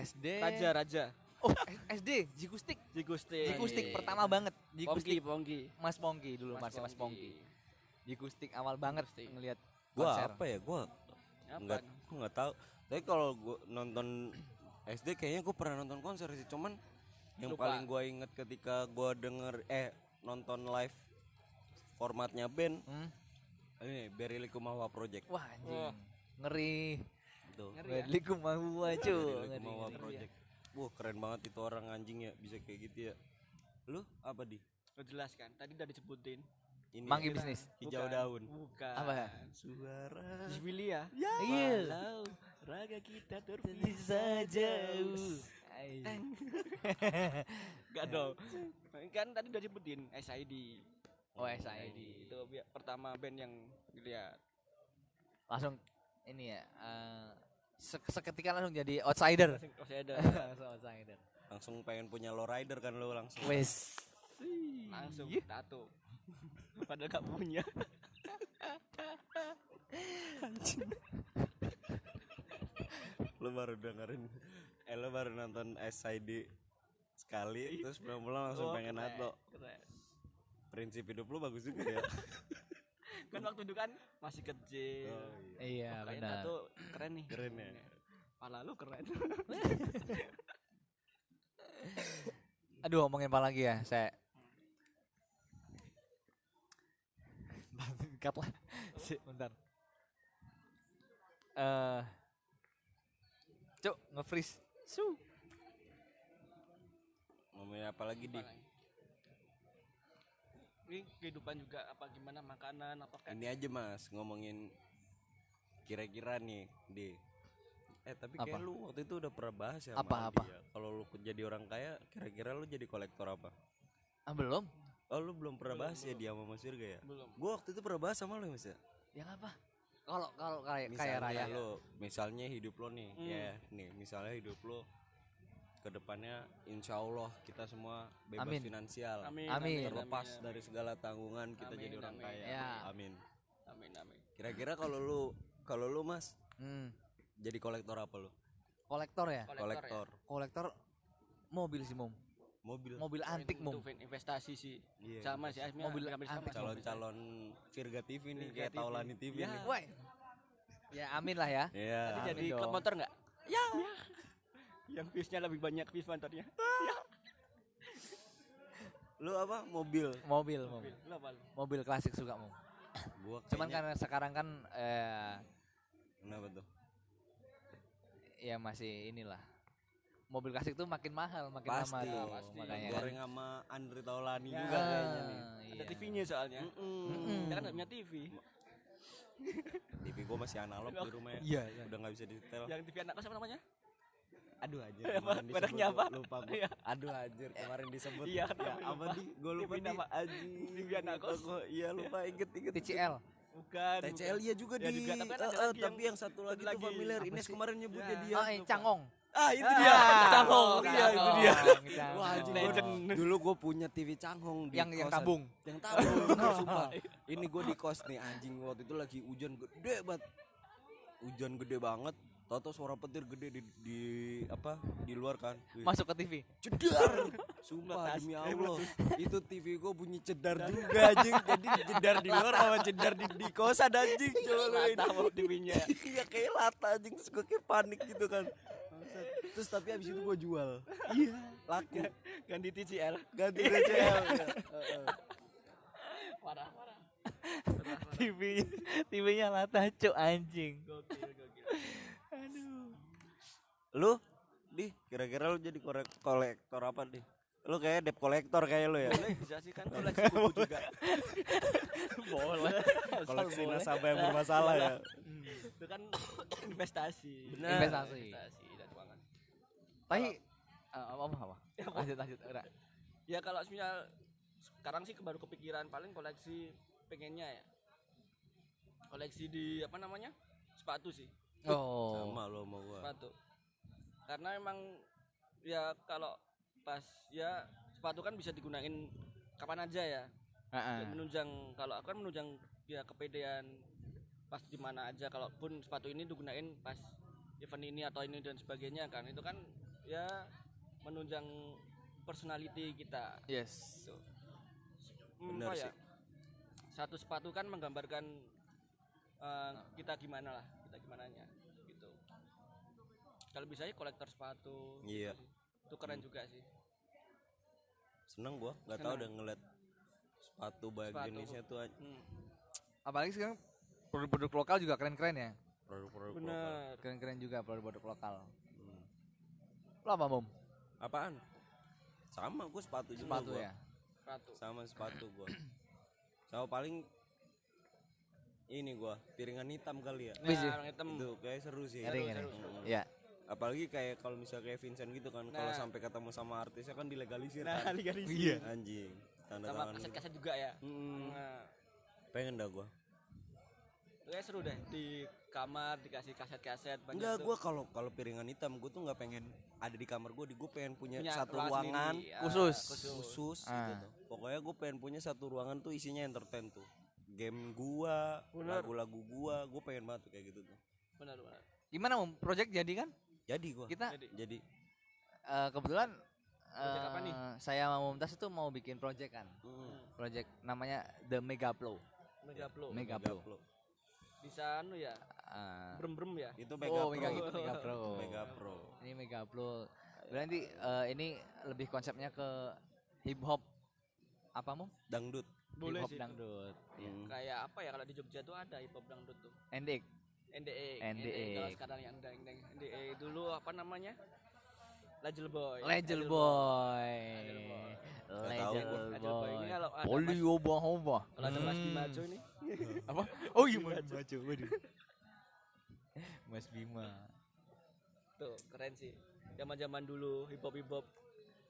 S2: SD.
S1: Raja Raja.
S2: Oh, SD, Jikustik.
S1: Jigustik.
S2: Jikustik pertama banget.
S1: Pongki,
S2: Jikustik.
S1: Pongki.
S2: Mas Pongki dulu, Mas, Mas Pongki. Jikustik awal banget
S1: Jikustik.
S2: ngelihat
S3: gua
S2: konser.
S3: apa ya gua
S1: Apa?
S3: nggak gua nggak tahu tapi kalau gua nonton SD kayaknya gua pernah nonton konser sih cuman yang
S1: Lupa.
S3: paling gua inget ketika gua denger eh nonton live formatnya band
S2: Hmm?
S3: ini Berry Likumawa Project
S2: Wah, anjing.
S1: Wah.
S2: Ngeri.
S3: tuh
S1: Ngeri ya?
S2: Wedli kumawa cu.
S3: Berry
S2: Ngeri.
S3: Likumawa
S2: ngeri.
S3: Project wah keren banget itu orang anjing ya bisa kayak gitu ya lu apa di
S1: Lo jelaskan. Tadi udah disebutin.
S3: Ini
S2: Manggi
S3: ya,
S2: bisnis.
S3: hijau
S1: Bukan.
S3: daun
S1: Bukan.
S2: Apa ya?
S3: suara
S1: Zivilia.
S2: Iya.
S1: Walau raga kita terpisah
S2: jauh.
S1: jauh.
S2: Ay.
S1: Gak dong. Kan tadi udah sebutin SID.
S2: Oh, SID.
S1: Itu pertama band yang dilihat.
S2: Langsung ini ya. se- seketika langsung jadi outsider.
S1: Ada.
S2: langsung outsider.
S3: langsung pengen punya lowrider kan lu langsung
S2: Wes.
S1: Langsung tato. Padahal gak punya.
S3: lu baru dengerin eh lu baru nonton SID sekali terus pulang-pulang langsung
S1: Oh,
S3: pengen
S1: keren,
S3: nato
S1: keren.
S3: prinsip hidup lu bagus juga ya
S1: Kan waktu itu kan masih kecil.
S3: oh, iya.
S2: Iya, benar.
S1: tato keren nih.
S3: Keren ya?
S1: Pala lu keren.
S2: Aduh, ngomongin apa lagi ya? Saya Cut lah. Si, bentar. Eh Cuk, nge-freeze. Su.
S3: ngomongin apa lagi di
S1: Ini kehidupan juga apa gimana makanan apa kan.
S3: ini aja mas ngomongin kira-kira nih di eh tapi kayak
S2: Apa?
S3: lu waktu itu udah pernah bahas ya
S2: Apa, apa?
S3: Ya. kalau lu jadi orang kaya kira-kira lu jadi kolektor apa
S2: Ah, belum?
S3: Oh lu belum pernah
S1: Belum,
S3: bahas ya
S1: belum.
S3: dia sama Mas Virga ya
S1: Belum.
S3: gua waktu itu pernah bahas sama lu ya mas ya
S2: Yang apa? Kalau kalau kayak
S3: misalnya
S2: kayak raya.
S3: lo misalnya hidup lo nih
S1: Hmm.
S3: ya nih misalnya hidup lo ke depannya insya Allah kita semua bebas
S2: Amin.
S3: finansial
S1: Amin.
S2: Amin.
S3: terlepas
S1: amin,
S3: dari segala tanggungan kita
S1: Amin,
S3: jadi orang
S1: amin.
S3: kaya
S2: Ya.
S3: amin
S1: Amin amin.
S3: kira-kira kalau lu kalau lu mas
S2: Hmm.
S3: jadi kolektor apa lu
S2: Kolektor ya?
S1: Kolektor.
S3: kolektor
S2: Kolektor mobil sih, Mom.
S3: Mobil
S2: Mobil
S1: ya?
S2: antik, Mom.
S1: fin- investasi sih.
S3: Iya,
S1: sama sih Asmi
S2: Mobil antik.
S1: sih.
S3: calon-calon Virga TV nih
S1: Virga
S3: kayak
S1: TV.
S3: Taulani TV
S1: Ya.
S3: nih.
S2: Ya amin lah ya.
S3: Iya.
S1: Tadi
S2: Amin
S1: jadi
S2: dong.
S1: klub motor nggak? Ya. Yang viewsnya lebih banyak views motornya.
S3: lu apa mobil
S2: Mobil, Mom.
S1: Lu apa lu?
S2: Mobil klasik suka, Mom.
S3: gua
S2: Cuman karena sekarang kan eh
S3: kenapa tuh
S2: ya masih inilah. Mobil klasik tuh makin mahal, makin lama
S3: pasti
S2: tuh.
S1: pasti.
S2: Makanya kan.
S3: goreng sama Andri Taulani
S1: Ya.
S3: juga kayaknya nih
S1: Ada
S2: iya.
S1: TV-nya soalnya.
S3: Mm-mm.
S1: Dia kan nggak punya TV.
S3: TV gua masih analog di rumah ya
S2: Iya, iya.
S3: udah nggak bisa disetel
S1: Yang TV anak kos apa namanya?
S3: aduh anjir
S1: Mereknya
S3: disebut,
S1: apa?
S3: lupa gua
S1: Iya.
S3: aduh anjir kemarin disebut
S1: Iya,
S3: ya apa
S1: lupa.
S3: di gua lupa
S1: nama.
S3: anjing
S1: TV anak kos.
S3: iya lupa inget inget
S2: TCL.
S1: Bukan.
S3: TCL iya juga
S1: Ya
S3: di
S1: juga, tapi kan
S3: eh,
S1: lagi
S3: tapi
S1: yang-
S3: yang satu lagi
S1: satu
S3: tuh
S1: lagi.
S3: familiar Ines kemarin nyebutnya
S1: Ya.
S3: dia
S2: Oh, eh, Cangong.
S3: Ah itu
S1: Ah,
S3: dia
S1: Cangong.
S3: Cangong iya itu dia. Wah, anjing
S1: Legend.
S3: gua, dulu gue punya TV Cangong di
S2: yang yang tabung.
S3: Yang tabung, bener, sumpah. Ini gue di kos nih anjing waktu itu lagi hujan gede banget. Hujan gede banget. Toto suara petir gede di, di apa di luar kan. Wih,
S2: Masuk ke TV.
S3: Cedar. Sumpah demi
S1: Eh,
S3: Allah. Itu TV gue bunyi cedar juga anjing. Jadi cedar di luar sama cedar di, di kosan anjing. Coba lu ini.
S1: TV-nya.
S3: Iya kayak lata anjing gue kayak panik gitu kan. Terus tapi abis itu gue jual. Iya. Laku.
S1: Ganti TCL.
S3: Ganti ya. Heeh.
S1: Parah, parah.
S2: TV TV-nya lata cuk anjing.
S1: Gokil, gokil.
S3: Lu di kira-kira lu jadi korek kolektor apa nih? Lu kayak debt kolektor kayak lu ya.
S1: Boleh bisa sih kan koleksi buku juga.
S2: Boleh.
S3: Koleksi nasabah yang bermasalah ya.
S1: Itu kan investasi.
S3: Benar.
S2: Investasi. Tapi eh, apa apa? apa? Lanjut lanjut.
S1: Ya kalau misal sekarang sih baru kepikiran paling koleksi pengennya ya. Koleksi di apa namanya? Sepatu sih,
S2: Oh.
S3: Sama lu sama gua.
S1: sepatu. Karena emang ya kalau pas ya sepatu kan bisa digunain kapan aja ya.
S2: Heeh.
S1: Ya, menunjang kalau aku kan menunjang ya kepedean pas di mana aja kalaupun sepatu ini digunain pas event ini atau ini dan sebagainya kan itu kan ya menunjang personality kita
S2: Yes.
S1: gitu. Hmm,
S3: Benar
S1: apa
S3: sih.
S1: ya satu sepatu kan menggambarkan eh, kita gimana lah kita gimana nya gitu kalau bisa ya kolektor sepatu gitu
S3: Iya.
S1: sih. itu keren juga sih
S3: Seneng gua, nggak tahu udah ngeliat sepatu banyak
S1: Sepatu.
S3: jenisnya tuh
S1: hmm,
S2: Apalagi sekarang produk-produk lokal juga keren-keren ya.
S3: produk-produk lokal.
S2: Keren-keren juga produk-produk lokal. Lo apa, Mom?
S3: Apaan? Sama gua sepatu juga
S2: Sepatu
S3: gua.
S2: ya.
S1: sepatu
S3: Sama sepatu gua. Sama paling ini gua piringan hitam kali ya.
S1: nah,
S2: Wih, sih.
S1: orang hitam
S3: Itu kayak seru sih.
S1: Seru, seru, seru.
S2: Ya.
S3: Apalagi kayak kalau misalnya kayak Vincent gitu kan, kalau
S1: Nah.
S3: sampai ketemu sama artisnya kan dilegalisir
S1: nah
S3: kan.
S1: ligarisir
S2: Iya.
S3: Anjing. Tanda
S1: sama
S3: tangan.
S1: kaset-kaset juga ya
S3: Hmm,
S1: nah,
S3: pengen dah gua.
S1: kayak seru deh di kamar dikasih kaset-kaset banyak
S3: Enggak, gua kalau kalau piringan hitam gua tuh nggak pengen ada di kamar gua, di gua pengen punya,
S1: Punya
S3: satu
S1: ruangan sendiri, ah,
S2: khusus.
S3: khusus gitu
S2: Ah.
S3: tuh. Pokoknya gua pengen punya satu ruangan tuh isinya entertain tuh. Game gua, lagu-lagu gua, gua pengen banget tuh kayak gitu tuh.
S1: benar benar
S2: Gimana, Mom? Project jadi kan?
S3: Jadi gua.
S2: Kita
S1: jadi
S3: Jadi
S2: eh, kebetulan
S1: Project apa nih?
S2: eh, saya sama Mumtaz itu mau bikin project kan.
S3: mm,
S2: Project namanya The Mega Flow.
S1: mega flow
S2: Mega
S1: bisa anu ya
S2: Eh,
S1: brem brem ya
S3: Itu Mega
S2: oh,
S3: Pro.
S2: Mega, gitu, Mega Pro.
S3: Mega Pro.
S2: Ini Mega Flow. Berarti eh, ini lebih konsepnya ke hip hop apa, Mom?
S3: Dangdut.
S1: boleh
S2: hip hop
S1: sih
S2: dangdut.
S3: Mm.
S1: kayak apa ya kalau di Jogja tuh ada hip hop dangdut tuh
S2: Endek.
S1: NDE
S2: NDE.
S1: kalau sekarang yang deng deng NDE dulu apa namanya Lajel Boy
S2: Legend
S1: Lajel
S2: Boy. Legend.
S1: Lajel Boy ini
S2: Boy.
S1: kalau ada
S2: Polio Bahova.
S1: kalau ada Mas
S2: Hmm.
S1: Bima Jo ini
S2: Apa? Oh iya Mas. Waduh. Mas Bima.
S1: tuh keren sih zaman zaman dulu hip hop hip hop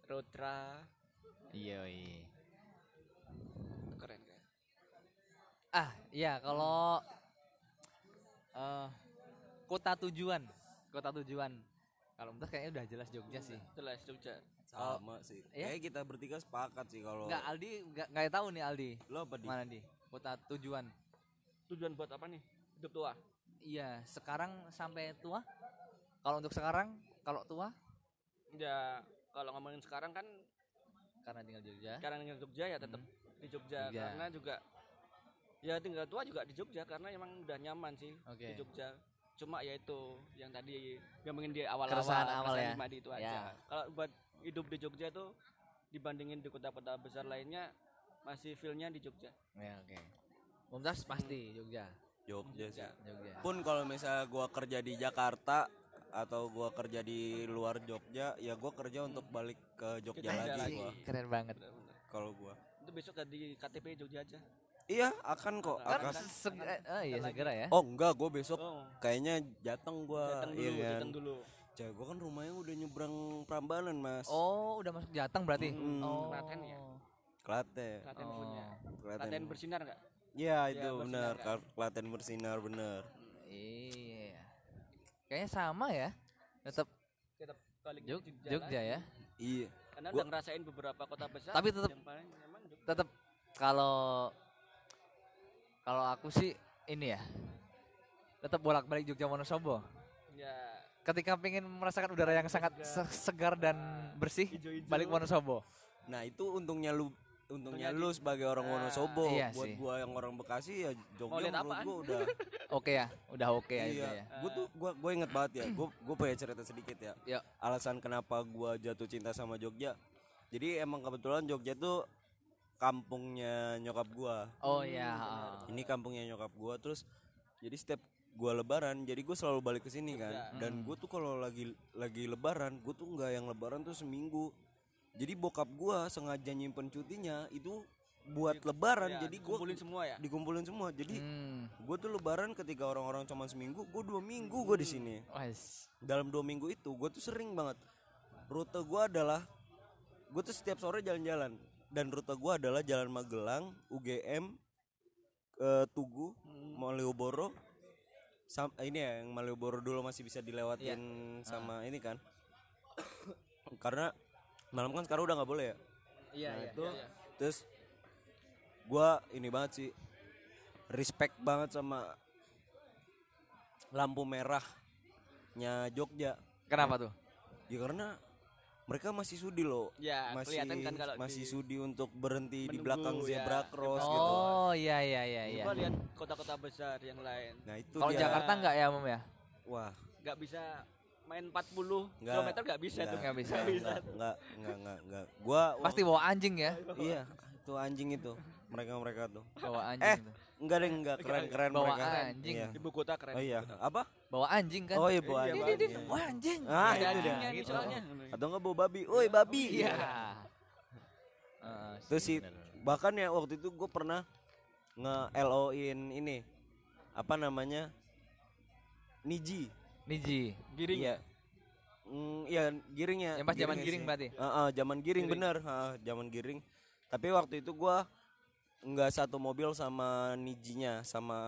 S1: Rotra
S2: Iya, iya.
S1: keren kan
S2: Ah, iya kalau eh kota tujuan, kota tujuan. Kalau Mumtaz kayaknya udah jelas Jogja sih.
S1: jelas Jogja
S3: Sama sih.
S2: Iya?
S3: Kayak kita bertiga sepakat sih kalau
S2: Enggak, Aldi enggak enggak tahu nih Aldi.
S3: lo apa di?
S2: Mana di? Kota tujuan.
S1: tujuan buat apa nih hidup tua
S2: Iya, sekarang sampai tua. Kalau untuk sekarang, kalau tua
S1: ya kalau ngomongin sekarang kan
S2: karena tinggal di Jogja.
S1: sekarang yang Jogja ya tetap di Jogja
S2: Jogja.
S1: karena juga ya tinggal tua juga di Jogja karena emang udah nyaman sih
S2: Oke.
S1: di Jogja cuma ya itu yang tadi ngomongin di awal-awal
S2: Keresahan awal
S1: keresahan
S2: ya.
S1: di Madi itu
S2: Ya.
S1: aja kalau buat hidup di Jogja tuh dibandingin di kota-kota besar lainnya masih feelnya di Jogja
S2: Ya, oke. Mumtaz pasti Jogja.
S3: Jogja sih.
S2: Jogja.
S3: Pun kalau misalnya gua kerja di Jakarta atau gua kerja di luar Jogja, ya gua kerja untuk balik ke Jogja
S1: Jogja
S3: lagi gua.
S2: Keren banget.
S3: Kalau gua.
S1: itu besok di KTP Jogja aja
S3: Iya, akan kok.
S2: Kan
S3: Akan.
S2: eh, oh iya segera ya.
S3: Oh enggak, gue besok
S1: Oh,
S3: kayaknya jateng gue.
S1: datang dulu,
S3: Iya
S1: datang dulu.
S3: Cah, gue kan rumahnya udah nyebrang Prambanan mas.
S2: Oh, udah masuk Jateng berarti.
S3: Mm.
S2: Oh.
S1: Klaten ya?
S3: Klaten.
S1: Klaten
S2: Oh.
S1: punya.
S3: Klaten.
S1: Klaten bersinar nggak?
S3: Iya itu
S1: bersinar
S3: benar.
S1: kan?
S3: Kla- Klaten bersinar benar.
S2: Iya. Kayaknya sama ya. Tetap
S1: Tetap
S2: Jog Jogja
S1: lagi.
S2: ya.
S3: Iya.
S1: Karena
S3: Gua-
S1: udah ngerasain beberapa kota besar.
S2: Tapi
S1: Jogja.
S2: Tetap kalau kalau aku sih ini ya. Tetap bolak-balik Jogja Wonosobo.
S1: Ya,
S2: Ketika pengen merasakan udara yang sangat se- segar dan bersih,
S1: hijau-hijau.
S2: balik Wonosobo.
S3: Nah itu untungnya lu untungnya lu sebagai orang
S1: Nah,
S3: Wonosobo.
S2: iya
S3: Buat
S2: sih.
S3: gua yang orang Bekasi ya Jogja menurut gua udah.
S2: Oke ya, udah oke aja
S3: iya.
S2: ya.
S3: Gua tuh gua gua inget banget ya. Gua gua punya cerita sedikit ya.
S2: Yuk.
S3: Alasan kenapa gua jatuh cinta sama Jogja. Jadi emang kebetulan Jogja tuh kampungnya nyokap gua.
S2: Oh iya.
S3: Ini kampungnya nyokap gua terus jadi setiap gua lebaran jadi gue selalu balik ke sini kan dan gue tuh kalau lagi lagi lebaran gue tuh nggak yang lebaran tuh seminggu jadi bokap gua sengaja nyimpen cutinya itu buat lebaran
S1: Ya,
S3: jadi gua
S1: kumpulin semua ya.
S3: dikumpulin semua jadi
S2: Hmm.
S3: gue tuh lebaran ketika orang-orang cuma seminggu gue dua minggu gue di sini
S2: Wes.
S3: dalam dua minggu itu gue tuh sering banget rute gue adalah gue tuh setiap sore jalan-jalan dan rute gue adalah jalan Magelang UGM ke Tugu
S1: Hmm.
S3: Malioboro sam ini ya yang Malioboro dulu masih bisa dilewatin
S2: Iya.
S3: sama ini kan karena malam kan sekarang udah nggak boleh ya
S1: Iya,
S3: Nah,
S1: iya.
S3: itu
S1: iya, iya.
S3: terus gua ini banget sih respect banget sama lampu merahnya Jogja
S2: Kenapa tuh?
S3: ya karena mereka masih sudi loh
S1: Ya,
S3: masih
S1: kan kalau
S3: masih
S1: di-
S3: sudi untuk berhenti di
S1: menunggu,
S3: belakang
S1: ya,
S3: zebra
S1: zebra
S3: cross
S1: cross.
S3: gitu
S2: Oh iya iya iya iya.
S1: Coba lihat kota-kota besar yang lain.
S3: nah itu
S2: Kalau Jakarta enggak ya, Mom ya?
S3: wah
S1: Nggak bisa main 40
S3: Nggak.
S1: km nggak bisa tuh.
S2: Nggak bisa.
S1: Nggak bisa.
S3: enggak enggak enggak enggak, enggak. gua
S2: Pasti bawa anjing ya.
S3: iya itu anjing itu mereka mereka tuh
S2: Bawa
S3: Eh,
S2: anjing tuh.
S3: enggak deh enggak keren keren
S2: Bawa
S3: mereka
S2: anjing.
S3: Iya.
S1: Ibu kota keren.
S3: oh iya apa
S2: Bawa anjing kan.
S3: oh iya bawa
S1: Iya,
S3: anjing
S1: bawa
S3: Iya.
S2: Wah anjing.
S3: Ah,
S1: Ada
S3: itu dia.
S2: Gitu.
S1: soalnya.
S3: atau enggak bawa babi woi babi
S2: Iya. Heeh,
S3: Terus sih bahkan ya waktu itu gue pernah nge LO in ini apa namanya Niji
S2: Niji.
S1: Giring.
S3: iya Mm, iya giringnya
S2: Yang pas zaman giring
S3: sih.
S2: berarti.
S3: Heeh, zaman giring,
S1: Giring.
S3: bener Heeh, zaman giring tapi waktu itu gua nggak satu mobil sama Nijinya sama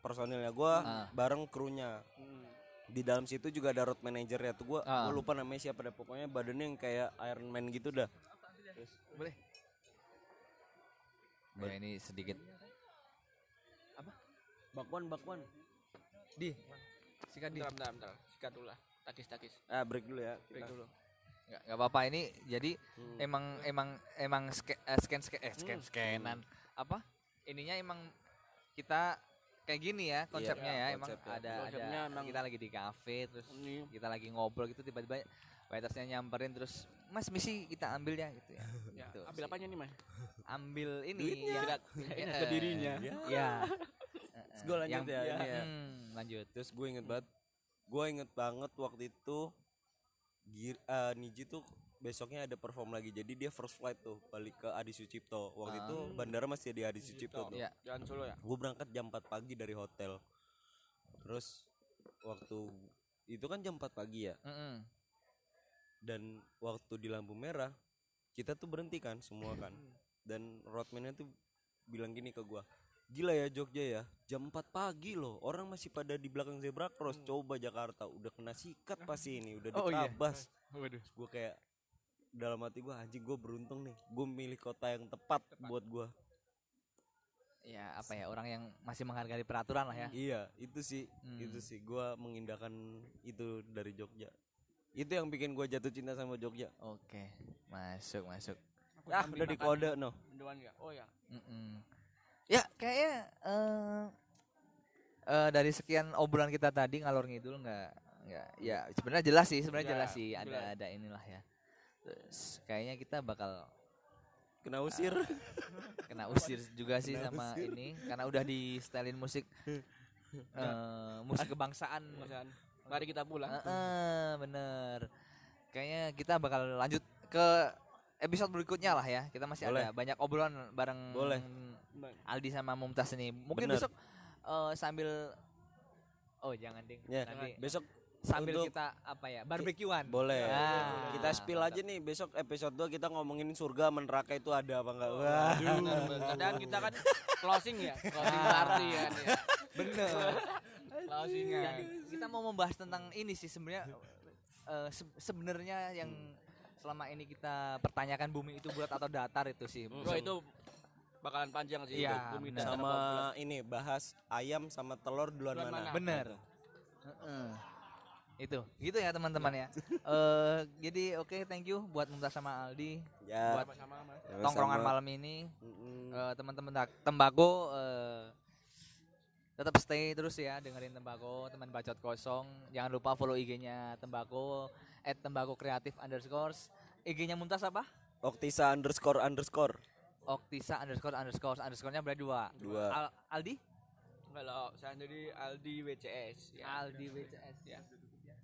S3: personilnya gua
S2: Ah.
S3: bareng krunya
S1: Hmm.
S3: di dalam situ juga ada road manajernya tuh gua
S2: Ah.
S3: gua lupa namanya siapa deh pokoknya badannya yang kayak Iron Man gitu dah
S2: Boleh. Ya ini sedikit
S3: bakwan bakwan
S2: di sikat di.
S1: Bentar, bentar, bentar. Sikat dulu lah. Takis, takis.
S3: ah break dulu ya
S1: Break
S3: kita.
S1: dulu.
S2: Nggak, nggak apa-apa ini jadi
S3: Hmm.
S2: emang emang emang ske- eh, scan scan eh scan
S3: Hmm.
S2: scanan apa ininya emang kita kayak gini ya konsepnya
S3: Iya,
S2: ya emang
S3: konsepnya.
S2: ada
S1: Konsepnya
S2: ada
S1: emang-
S2: kita lagi di cafe terus
S1: Ini
S2: kita lagi ngobrol gitu tiba-tiba waitersnya nyamperin terus mas misi kita ambil ya gitu ya
S1: ya,
S2: Gitu
S1: ambil
S2: sih.
S1: apanya nih, Mas?
S2: ambil ini
S3: Duitnya.
S2: yang Eh,
S1: ke dirinya.
S2: ya
S3: Terus gua lanjut ya, ini ya.
S2: hmm, lanjut
S3: Terus gue inget banget, gue inget banget waktu itu Gir, eh, Niji tuh besoknya ada perform lagi. Jadi dia first flight tuh balik ke Adi Sucipto. Waktu
S2: Ah.
S3: itu bandara masih di Adi Sucipto tuh.
S2: Iya.
S1: Jangan Solo ya.
S3: Gue berangkat jam 4 pagi dari hotel. Terus waktu itu kan jam 4 pagi ya.
S2: Mm-mm.
S3: Dan waktu di lampu merah kita tuh berhenti kan semua kan. Dan roadman-nya tuh bilang gini ke gua Gila ya Jogja ya, jam 4 pagi loh. Orang masih pada di belakang zebra cross. Coba Jakarta udah kena sikat pasti ini, udah
S2: Oh, iya.
S3: ditabas.
S2: Waduh.
S3: Gue kayak dalam hati gue anjing gue beruntung nih. Gue milih kota yang tepat, buat gue.
S2: ya apa ya orang yang masih menghargai peraturan lah ya
S3: Iya, itu sih,
S2: Hmm.
S3: itu sih gue mengindahkan itu dari Jogja. Itu yang bikin gue jatuh cinta sama Jogja.
S2: oke masuk masuk
S1: Aku
S3: Ah, udah di kode no.
S1: Doan nggak? Oh ya.
S2: Mm-mm. Ya kayaknya eh eh, dari sekian obrolan kita tadi ngalor ngidul nggak nggak ya sebenarnya jelas sih sebenarnya
S1: Ya,
S2: jelas sih ada
S1: jelas.
S2: ada inilah ya. Terus kayaknya kita bakal
S3: Kena usir.
S2: kena usir juga sih
S3: Kena
S2: sama
S3: usir.
S2: ini karena udah di setelin musik eh, musik kebangsaan.
S1: Masakan. Mari kita pulang.
S2: Heeh, bener. Kayaknya kita bakal lanjut ke episode berikutnya lah ya. Kita masih
S3: Boleh.
S2: ada banyak obrolan bareng
S3: Boleh.
S2: Aldi sama Mumtaz ini. Mungkin
S3: Bener.
S2: besok eh, sambil Oh, jangan ding.
S3: Ya,
S2: Nanti
S3: besok
S2: sambil
S3: untuk-
S2: kita apa ya? Barbekyuan.
S3: boleh.
S2: Ah.
S3: Kita spill aja nih besok episode 2 kita ngomongin surga neraka itu ada apa enggak. Wah.
S1: Kadang kita kan closing ya, closing party kan ya.
S2: Bener.
S1: Closingan.
S2: Jadi kita mau membahas tentang ini sih sebenarnya eh, se- sebenarnya yang selama ini kita pertanyakan bumi itu bulat atau datar itu sih.
S1: Bro itu bakalan panjang sih
S2: Iya,
S1: itu. Bumi
S2: bener.
S1: datar
S3: sama ini bahas ayam sama telur duluan
S1: Duluan
S3: mana.
S1: mana?
S2: Bener. Heeh. Itu, gitu ya teman-teman ya. Eh jadi oke, thank you buat Mumtaz sama Aldi
S3: Ya.
S2: buat
S1: Sama-sama, Mas.
S3: sama-sama.
S2: tongkrongan malam ini.
S3: Mm-mm.
S2: Eh, teman-teman tak- tembako eh, tetap stay terus ya dengerin tembako teman bacot kosong jangan lupa follow IG-nya tembako at tembako kreatif underscores IG-nya Mumtaz apa
S3: Oktisa underscore underscore
S2: Oktisa underscore underscore underscore-nya berarti dua
S3: dua.
S2: Al- Aldi
S1: Kalau saya sendiri Aldi WCS ya.
S2: Aldi WCS
S1: ya.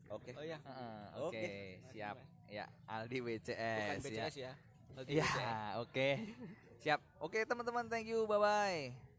S3: Oke.
S1: Oh iya.
S2: Heeh,
S3: Oke.
S2: oke siap ya Aldi
S1: Bukan
S2: WCS ya
S1: BCS ya. Aldi
S2: Iya,
S1: WCS.
S2: oke. Siap. Oke, teman-teman, thank you. Bye bye.